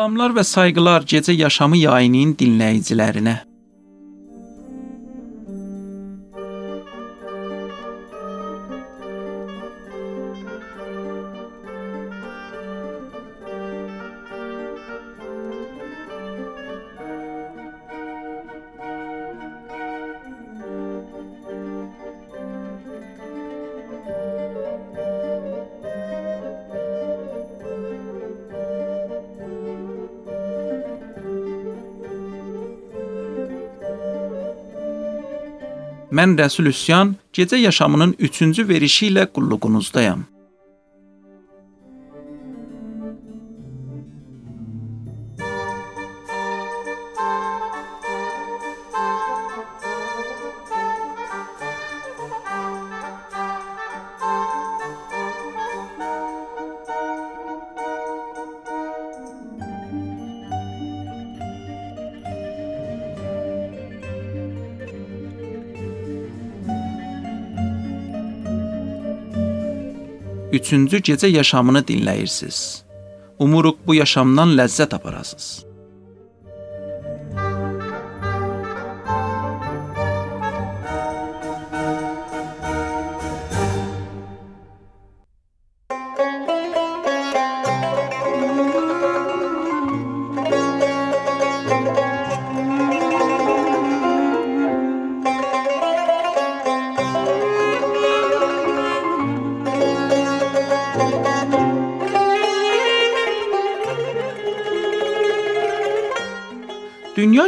Salamlar və sayğılar Gecə Yaşamı yayının dinləyicilərinə. Mən Rəsul Üsyan gecə yaşamının 3-cü verişi ilə qulluğunuzdayam. Üçüncü gecə yaşamını dinləyirsiniz. Umuruq bu yaşamdan ləzzət aparasınız.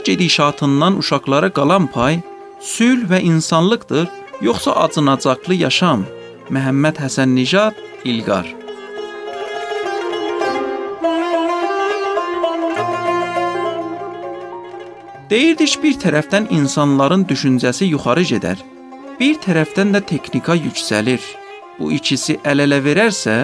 Dünya gedişatından uşaqlara qalan pay sülh və insanlıqdır, yoxsa acınacaqlı yaşam? Məhəmməd Həsən Nijad İlqar Deyirdik bir tərəfdən insanların düşüncəsi yuxarı gedər, bir tərəfdən də texnika yüksəlir. Bu ikisi əl-ələ verərsə,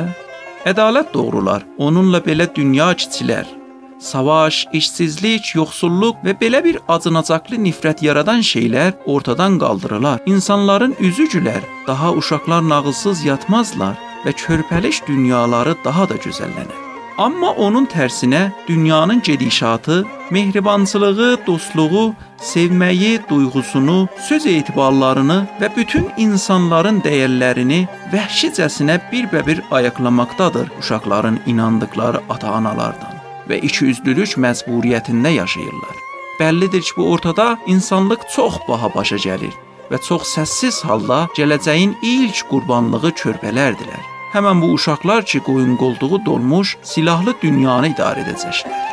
ədalət doğrular. Onunla belə dünya kiçilər. Savaş, işsizlik, yoxsulluq və belə bir acınacaqlı nifrət yaradan şeylər ortadan qaldırılar. İnsanların üzü gülər, daha uşaqlar nağılsız yatmazlar və körpəliş dünyaları daha da gözəllənər. Amma onun tərsinə dünyanın gedişatı, mehribançılığı, dostluğu, sevməyi, duyğusunu, söz etibarlarını və bütün insanların dəyərlərini vəhşicəsinə bir-bə-bir ayaqlamaqdadır uşaqların inandıkları ata-analardan və ikiyüzlülük məcburiyyətində yaşayırlar. Bəllidir ki, bu ortada insanlıq çox baha başa gəlir və çox səssiz halda gələcəyin ilk qurbanlığı körpələrdilər. Həmin bu uşaqlar ki, qoyun qolduğu dolmuş silahlı dünyanı idarə edəcəklər.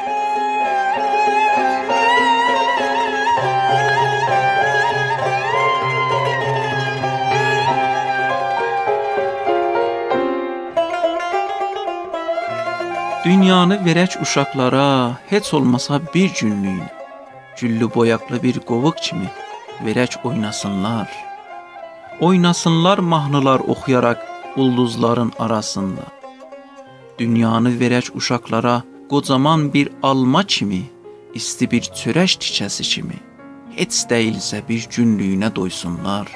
Dünyanı verək uşaqlara, heç olmasa bir günlük, güllü boyaqlı bir qovuq kimi verək oynasınlar. Oynasınlar mahnılar oxuyaraq ulduzların arasında. Dünyanı verək uşaqlara qocaman bir alma kimi, isti bir çörək tikəsi kimi. Heç deyilsə bir günlüyünə doysunlar.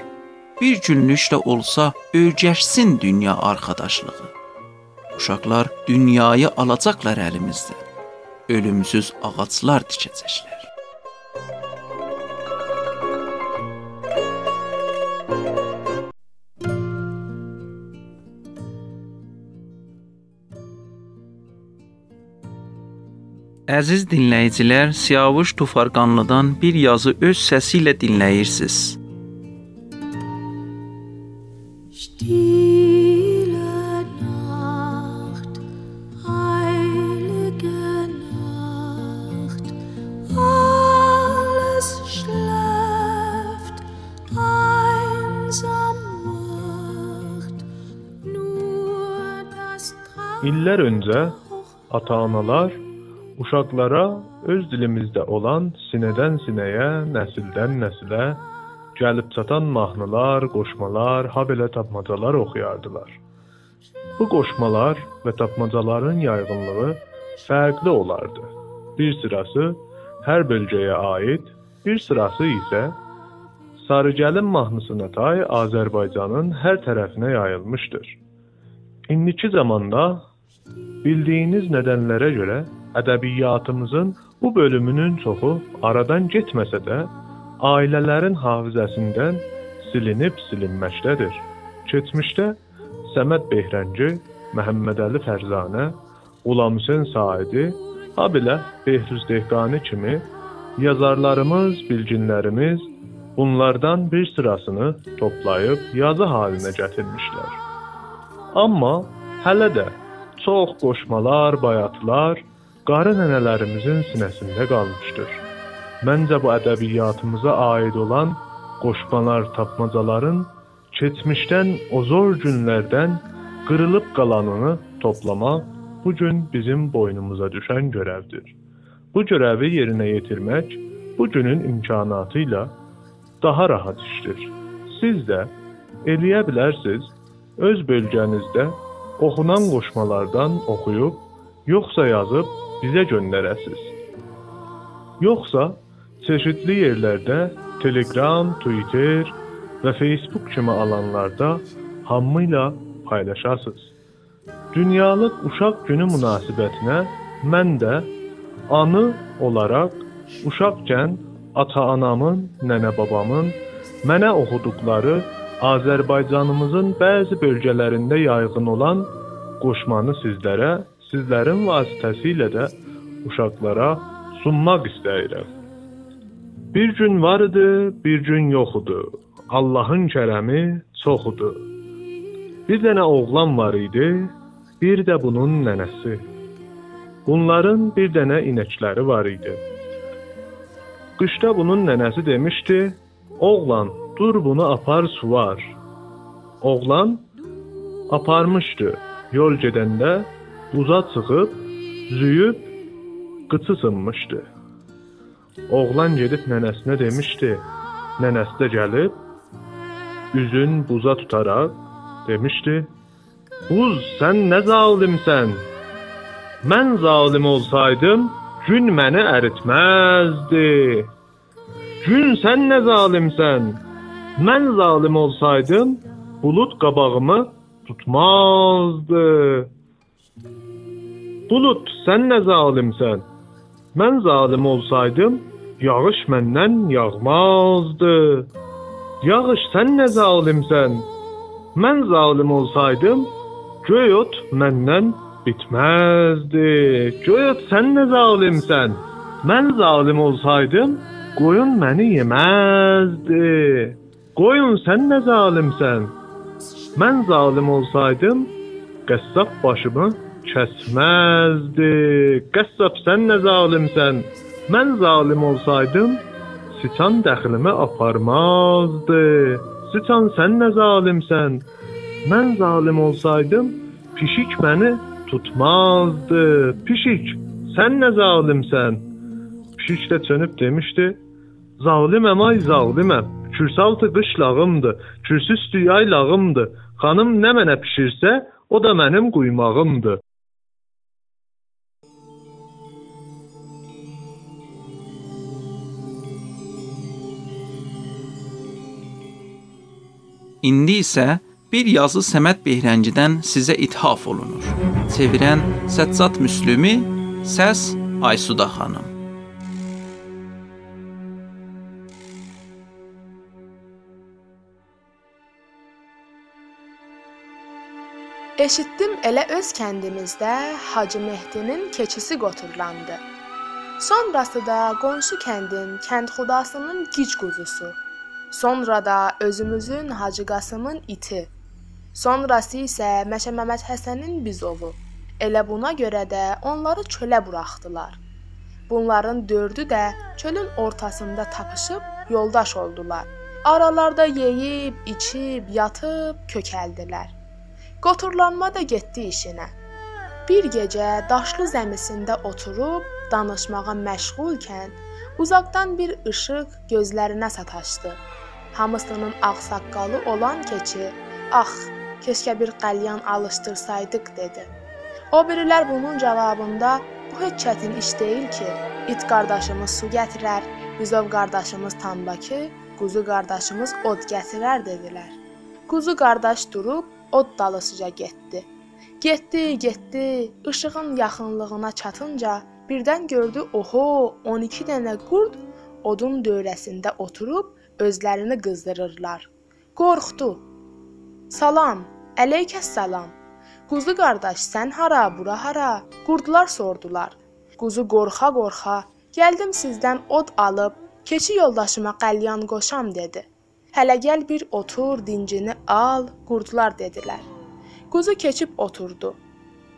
Bir günlük də olsa öyrəşsin dünya arkadaşlığı. Uşaqlar dünyayı alacaqlar əlimizdən. Ölümsüz ağaclar tikəcəklər. Əziz dinləyicilər, Siyavuş Tufarqanlıdan bir yazı öz səsi ilə dinləyirsiniz. İllər öncə ata-analar uşaqlara öz dilimizdə olan sinədən sinəyə, nəsildən nəsilə gəlib çatan mahnılar, qoşmalar, ha belə tapmacalar oxuyardılar. Bu qoşmalar və tapmacaların yayğınlığı fərqli olardı. Bir sırası hər bölgəyə aid, bir sırası isə Sarıgəlin mahnısına tay Azərbaycanın hər tərəfinə yayılmışdır. İndiki zamanda Bildiyiniz nədənlərə görə ədəbiyyatımızın bu bölümünün çoxu aradan getməsə də ailələrin hafizəsindən silinib silinməkdədir. Keçmişdə Səməd Behrənci, Məhəmmədəli Fərzanə, Qulam Hüseyn Saidi, habelə Behruz Dehqani kimi yazarlarımız, bilginlərimiz bunlardan bir sırasını toplayıb yazı halinə gətirmişlər. Amma hələ də çox qoşmalar, bayatlar qarı nənələrimizin sinəsində qalmışdır. Məncə bu ədəbiyyatımıza aid olan qoşmalar, tapmacaların keçmişdən o zor günlərdən qırılıb qalanını toplamaq bu gün bizim boynumuza düşən görevdir. Bu görevi yerinə yetirmək bu günün imkanatı ilə daha rahat işdir. Siz də eləyə bilərsiniz, öz bölgənizdə oxunan qoşmalardan oxuyub, yoxsa yazıb bizə göndərəsiz. Yoxsa çeşidli yerlərdə Telegram, Twitter və Facebook kimi alanlarda hamıyla paylaşasınız. Dünyalıq Uşaq Günü münasibətinə mən də anı olaraq uşaqkən ata-anamın, nənə-babamın mənə oxuduqları Azərbaycanımızın bəzi bölgələrində yayğın olan qoşmanı sizlərə, sizlərin vasitəsilə də uşaqlara sunmaq istəyirəm. Bir gün var idi, bir gün yox idi. Allahın kərəmi çoxudur. Bir dənə oğlan var idi, bir də bunun nənəsi. Bunların bir dənə inəkləri var idi. Qışda bunun nənəsi demişdi: "Oğlan, dur bunu apar suvar. Oğlan aparmışdı. Yol gedəndə buza çıxıb, züyüb qıçı sınmışdı. Oğlan gedib nənəsinə demişdi. Nənəsi də gəlib üzün buza tutaraq demişdi: "Buz, sən nə zalimsən? Mən zalim olsaydım, gün məni əritməzdi. Gün sən nə zalimsən?" Mən zalim olsaydım, bulut qabağımı tutmazdı. Bulut, sən nə zalimsən? Mən zalim olsaydım, yağış məndən yağmazdı. Yağış, sən nə zalimsən? Mən zalim olsaydım, göy ot məndən bitməzdi. Göy ot, sən nə zalimsən? Mən zalim olsaydım, qoyun məni yeməzdi. Qoyun sən nə zalimsən? Mən zalim olsaydım, qəssab başımı kəsməzdi. Qəssab sən nə zalimsən? Mən zalim olsaydım, siçan dəxlimi aparmazdı. Siçan sən nə zalimsən? Mən zalim olsaydım, pişik məni tutmazdı. Pişik, sən nə zalimsən? Pişik də çönüb demişdi: Zaliməm ay zaliməm. Kürsaltı qışlağımdır, kürsüstü yaylağımdır. Xanım nə mənə pişirsə, o da mənim quymağımdır. İndi isə bir yazı Səməd Behrəngidən sizə ithaf olunur. Çevirən Səccad Müslümi, səs Aysuda xanım. Eşitdim elə öz kəndimizdə Hacı Mehdinin keçisi qoturlandı. Sonrası da qonşu kəndin kəndxudasının gic quzusu. Sonra da özümüzün Hacı Qasımın iti. Sonrası isə Məşə Məmməd Həsənin bizovu. Elə buna görə də onları çölə buraxdılar. Bunların dördü də çölün ortasında tapışıb yoldaş oldular. Aralarda yeyib, içib, yatıb kökəldilər. Qoturlanma da getdi işinə. Bir gecə daşlı zəmisində oturub danışmağa məşğulkən uzaqdan bir işıq gözlərinə sataşdı. Hamısının ağsaqqalı olan keçi, "Ax, keşkə bir qəlyan alışdırsaydıq" dedi. O birilər bunun cavabında bu heç çətin iş deyil ki, it qardaşımız su gətirər, bizov qardaşımız tambakı, quzu qardaşımız od gətirər dedilər. Quzu qardaş durub od dalısıca getdi. Getdi, getdi. İşığın yaxınlığına çatınca birdən gördü, oho, 12 dənə qurd odun dövrəsində oturub özlərini qızdırırlar. Qorxdu. Salam, əleykəssalam. Quzu qardaş, sən hara, bura hara? Qurdlar sordular. Quzu qorxa-qorxa, gəldim sizdən od alıb, keçi yoldaşıma qəlyan qoşam dedi. Hələ gəl bir otur, dincini al, qurdlar dedilər. Quzu keçib oturdu.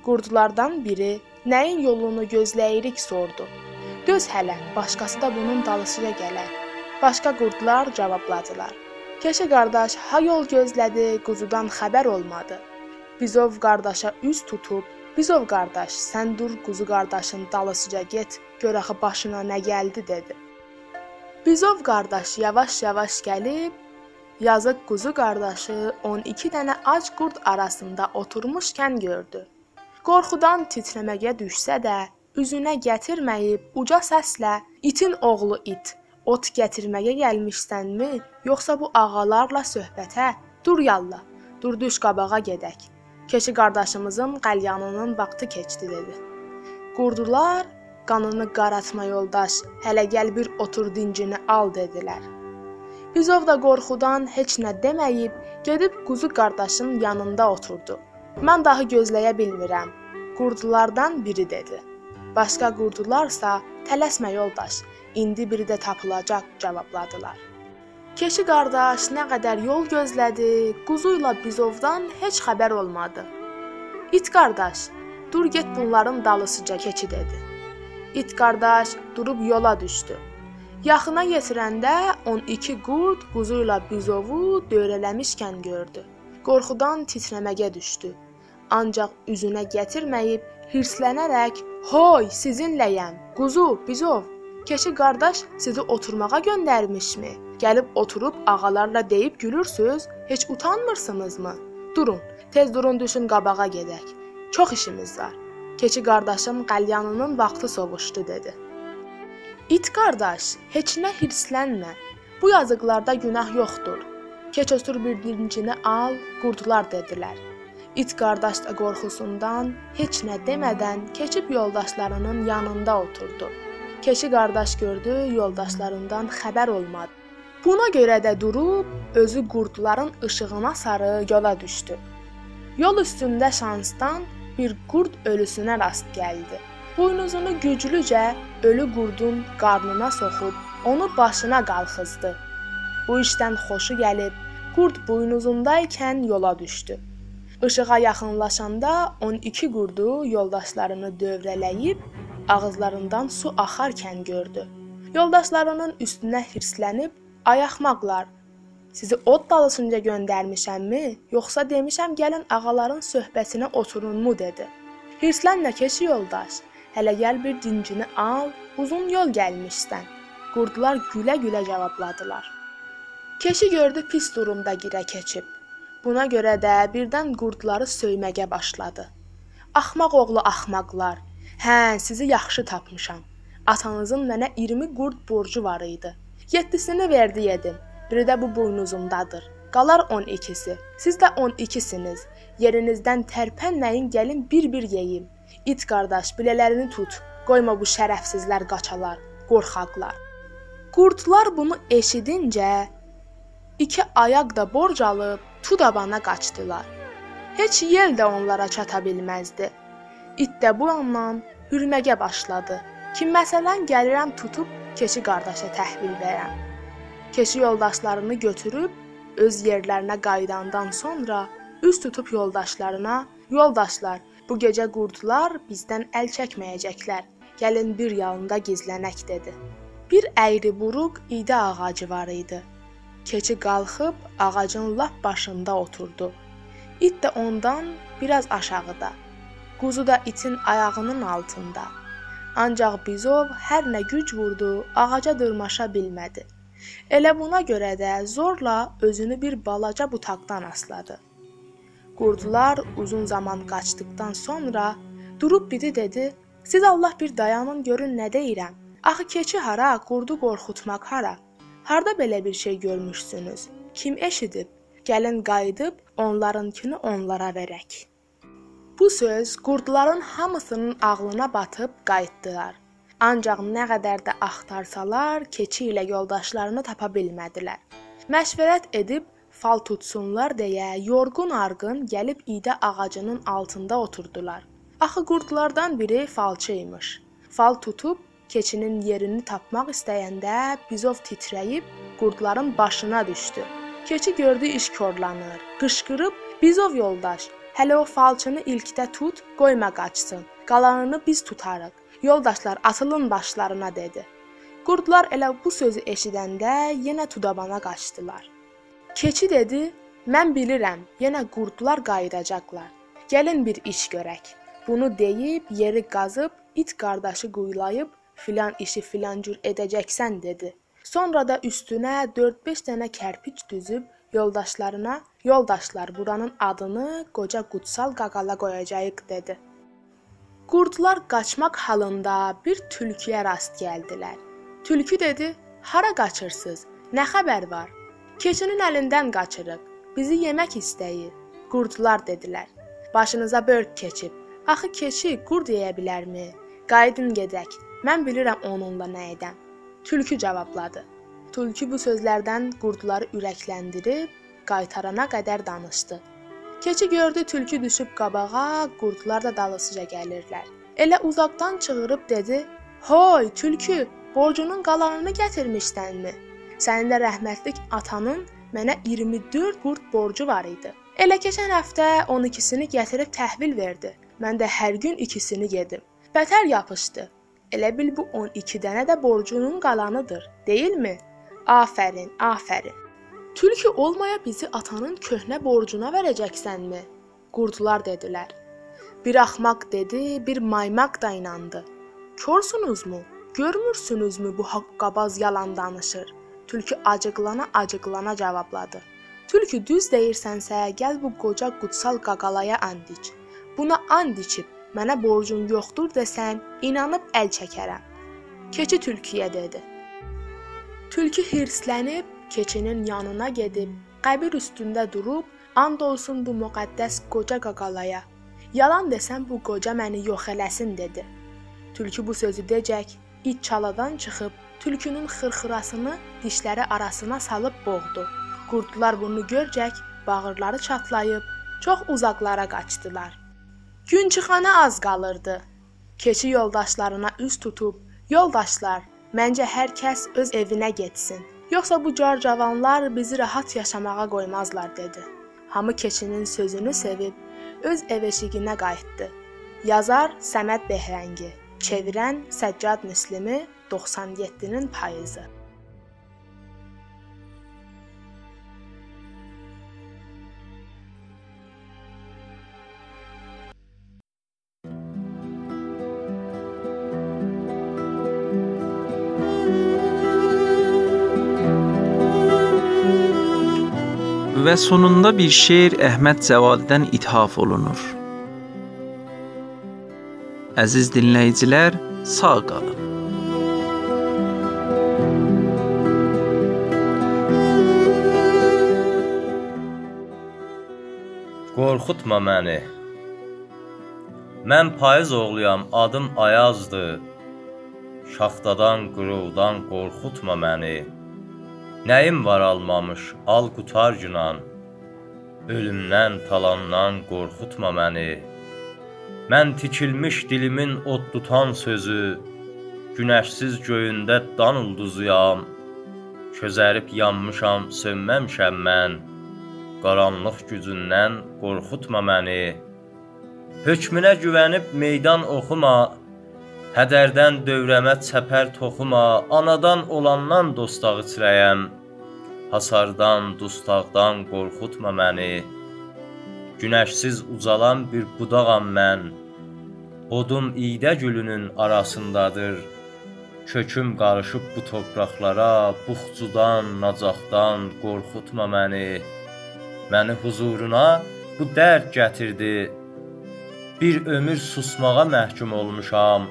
Qurdlardan biri nəyin yolunu gözləyirik sordu. Döz hələ, başqası da bunun dalısıca gələr. Başqa qurdlar cavabladılar. Keçi qardaş ha yol gözlədi, quzudan xəbər olmadı. Bizov qardaşa üz tutub, Bizov qardaş, sən dur quzu qardaşın dalısıca get, gör axı başına nə gəldi dedi. Bizov qardaş yavaş-yavaş gəlib yazıq quzu qardaşı 12 dənə ac qurd arasında oturmuşkən gördü. Qorxudan titrəməyə düşsə də, üzünə gətirməyib uca səslə: "İtin oğlu it, ot gətirməyə gəlmişsənmi, yoxsa bu ağalarla söhbətə? Dur yalla, dur düş qabağa gedək. Keçi qardaşımızın qəlyanının vaxtı keçdi" dedi. Qurdular qanını qaratma yoldaş, hələ gəl bir otur dincini al dedilər. Bizov da qorxudan heç nə deməyib, gedib quzu qardaşın yanında oturdu. Mən daha gözləyə bilmirəm. Qurdulardan biri dedi. Başqa qurdularsa, tələsmə yoldaş, indi biri də tapılacaq cavabladılar. Keçi qardaş nə qədər yol gözlədi, quzu ilə bizovdan heç xəbər olmadı. İt qardaş, dur get bunların dalısıca keçi dedi. İt qardaş durub yola düşdü. Yaxına yetirəndə 12 qurd quzu ilə bizovu dövrələmişkən gördü. Qorxudan titrəməyə düşdü. Ancaq üzünə gətirməyib hirslənərək: "Hoy, sizinləyəm. Quzu, bizov, keçi qardaş sizi oturmağa göndərmişmi? Gəlib oturub ağalarla deyib gülürsüz? Heç utanmırsınızmı? Durun, tez durun düşün qabağa gedək. Çox işimiz var." Keçi qardaşım qəlyanının vaxtı sovuşdu dedi. İt qardaş, heç nə hirslənmə. Bu yazıqlarda günah yoxdur. Keç otur bir dincini al, qurdular dedilər. İt qardaş da qorxusundan heç nə demədən keçib yoldaşlarının yanında oturdu. Keçi qardaş gördü, yoldaşlarından xəbər olmadı. Buna görə də durub özü qurdların işığına sarı yola düşdü. Yol üstündə şansdan bir qurd ölüsünə rast gəldi. Buynuzunu güclücə ölü qurdun qarnına soxub onu başına qalxızdı. Bu işdən xoşu gəlib qurd buynuzundaykən yola düşdü. Işığa yaxınlaşanda 12 qurdu yoldaşlarını dövrələyib ağızlarından su axarkən gördü. Yoldaşlarının üstünə hirslənib ayaqmaqlar Sizi od dalısınca göndərmişəmmi, yoxsa demişəm gəlin ağaların söhbətinə oturunmu dedi. Hirslənmə keçi yoldaş. Hələ gəl bir dincini al, uzun yol gəlmişsən. Qurdlar gülə-gülə cavabladılar. Keşi gördü pis durumda girə keçib. Buna görə də birdən qurdları söyməyə başladı. Axmaq oğlu axmaqlar. Hə, sizi yaxşı tapmışam. Atanızın mənə 20 qurd borcu var idi. 7-sini verdi yedim. Biri də bu buynuzumdadır. Qalar 12-si. Siz də 12-siniz. Yerinizdən tərpənməyin, gəlin bir-bir yeyim. İt qardaş, bilələrini tut. Qoyma bu şərəfsizlər qaçalar, qorxaqlar. Qurdlar bunu eşidincə iki ayaq da borc alıb Tudabana qaçdılar. Heç yel də onlara çata bilməzdi. İt də bu andan hürməyə başladı. Ki məsələn gəlirəm tutub keçi qardaşa təhvil verəm. Keçi yoldaşlarını götürüb öz yerlərinə qayıdandan sonra üz tutub yoldaşlarına: "Yoldaşlar, Bu gecə qurdlar bizdən əl çəkməyəcəklər. Gəlin bir yanında gizlənək dedi. Bir əyri buruq ida ağacı var idi. Keçi qalxıb ağacın lap başında oturdu. İt də ondan biraz aşağıda. Quzu da itin ayağının altında. Ancaq Bizov hər nə güc vurdu, ağaca dırmaşa bilmədi. Elə buna görə də zorla özünü bir balaca butaqdan asladı. Qurdlar uzun zaman qaçdıqdan sonra durub biri dedi: "Siz Allah bir dayanın görün nə deyirəm. Axı keçi hara, qurdu qorxutmaq hara? Harda belə bir şey görmüşsünüz? Kim eşidib? Gəlin qayıdıb onlarınkini onlara verək." Bu söz qurdların hamısının ağlına batıb qayıtdılar. Ancaq nə qədər də axtarsalar, keçi ilə yoldaşlarını tapa bilmədilər. Məşvərət edib fal tutsunlar deyə yorğun arğın gəlib iydə ağacının altında oturdular. Axı qurdlardan biri falçı imiş. Fal tutub keçinin yerini tapmaq istəyəndə bizov titrəyib qurdların başına düşdü. Keçi gördü iş korlanır. Qışqırıb: "Bizov yoldaş, hələ o falçını ilkdə tut, qoyma qaçsın. Qalanını biz tutarıq." Yoldaşlar atılın başlarına dedi. Qurdlar elə bu sözü eşidəndə yenə tudabana qaçdılar. Keçi dedi: "Mən bilirəm, yenə qurdlar qayıdacaqlar. Gəlin bir iş görək." Bunu deyib yeri qazıb it qardaşı quyulayıb filan işi filan cür edəcəksən dedi. Sonra da üstünə 4-5 dənə kərpic düzüb yoldaşlarına, yoldaşlar buranın adını qoca Qutsal qaqala qoyacağıq dedi. Qurdlar qaçmaq halında bir tülküyə rast gəldilər. Tülkü dedi: "Hara qaçırsınız? Nə xəbər var? Keçinin əlindən qaçırıq. Bizi yemək istəyir." Qurdlar dedilər: "Başınıza börk keçib. Axı keçi qurd yeyə bilərmi? Qayıdın gedək. Mən bilirəm onunla nə edəm." Tülkü cavabladı. Tülkü bu sözlərdən qurdları ürəkləndirib qaytarana qədər danışdı. Keçi gördü tülkü düşüb qabağa, qurdlar da dalısıca gəlirlər. Elə uzaqdan çığırıb dedi: "Hoy, tülkü, borcunun qalanını gətirmişsənmi? Sənin də rəhmətlik atanın mənə 24 qurd borcu var idi. Elə keçən həftə 12-sini gətirib təhvil verdi. Mən də hər gün ikisini yedim. Bətər yapışdı. Elə bil bu 12 dənə də borcunun qalanıdır, deyilmi? Afərin, afərin. Tülkü olmaya bizi atanın köhnə borcuna verəcəksənmi? Qurdlar dedilər. Bir axmaq dedi, bir maymaq da inandı. Korsunuzmu? Görmürsünüzmü bu haqqabaz yalan danışır? Tülkü acıqlana-acıqlana cavabladı. Tülkü düz deyirsənsə, gəl bu qoca qutsal qaqalaya and iç. Buna and içib mənə borcun yoxdur desən, inanıb əl çəkərəm. Keçi tülküyə dedi. Tülkü hirslənib keçinin yanına gedib qəbir üstündə durub and olsun bu müqəddəs qoca qaqalaya. Yalan desəm bu qoca məni yox eləsin dedi. Tülkü bu sözü decək, it çaladan çıxıb tülkünün xırxırasını dişləri arasına salıb boğdu. Qurdlar bunu görcək bağırları çatlayıb çox uzaqlara qaçdılar. Gün çıxana az qalırdı. Keçi yoldaşlarına üz tutub, "Yoldaşlar, məncə hər kəs öz evinə getsin. Yoxsa bu carcavanlar bizi rahat yaşamağa qoymazlar dedi. Hamı keçinin sözünü sevib öz ev eşiyinə qayıtdı. Yazar Səməd Behrəngi, çevirən Səccad Müslimi 97-nin payızı. Və sonunda bir şeir Əhməd Cavadidən ithaf olunur. Əziz dinləyicilər, sağ qalın. Qorxutma məni. Mən payız oğluyam, adım Ayazdır. Şaxtadan, qırıldan qorxutma məni. Nəyim var almamış, al qutar günan. Ölümdən, talandan qorxutma məni. Mən tikilmiş dilimin od tutan sözü, Günəşsiz göyündə dan ulduzuyam. Közərib yanmışam, sönməmişəm mən. Qaranlıq gücündən qorxutma məni. Hökmünə güvənib meydan oxuma, Hədərdən dövrəmə çəpər toxuma, Anadan olandan dostaq içrəyəm. Hasardan, dustaqdan qorxutma məni. Günəşsiz ucalan bir budağam mən. Odum iydə gülünün arasındadır. Köküm qarışıb bu torpaqlara, buxcudan, nacaqdan qorxutma məni. Məni huzuruna bu dərd gətirdi. Bir ömür susmağa məhkum olmuşam.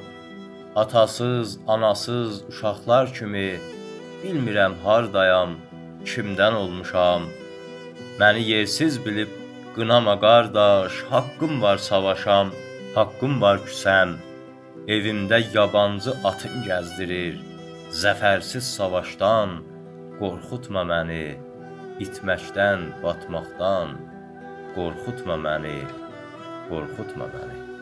Atasız, anasız uşaqlar kimi bilmirəm hardayam, kimdən olmuşam. Məni yersiz bilib Qınama qardaş, haqqım var savaşam, haqqım var küsəm. Evimdə yabancı atın gəzdirir. Zəfərsiz savaşdan qorxutma məni, itməkdən, batmaqdan qorxutma məni, qorxutma məni.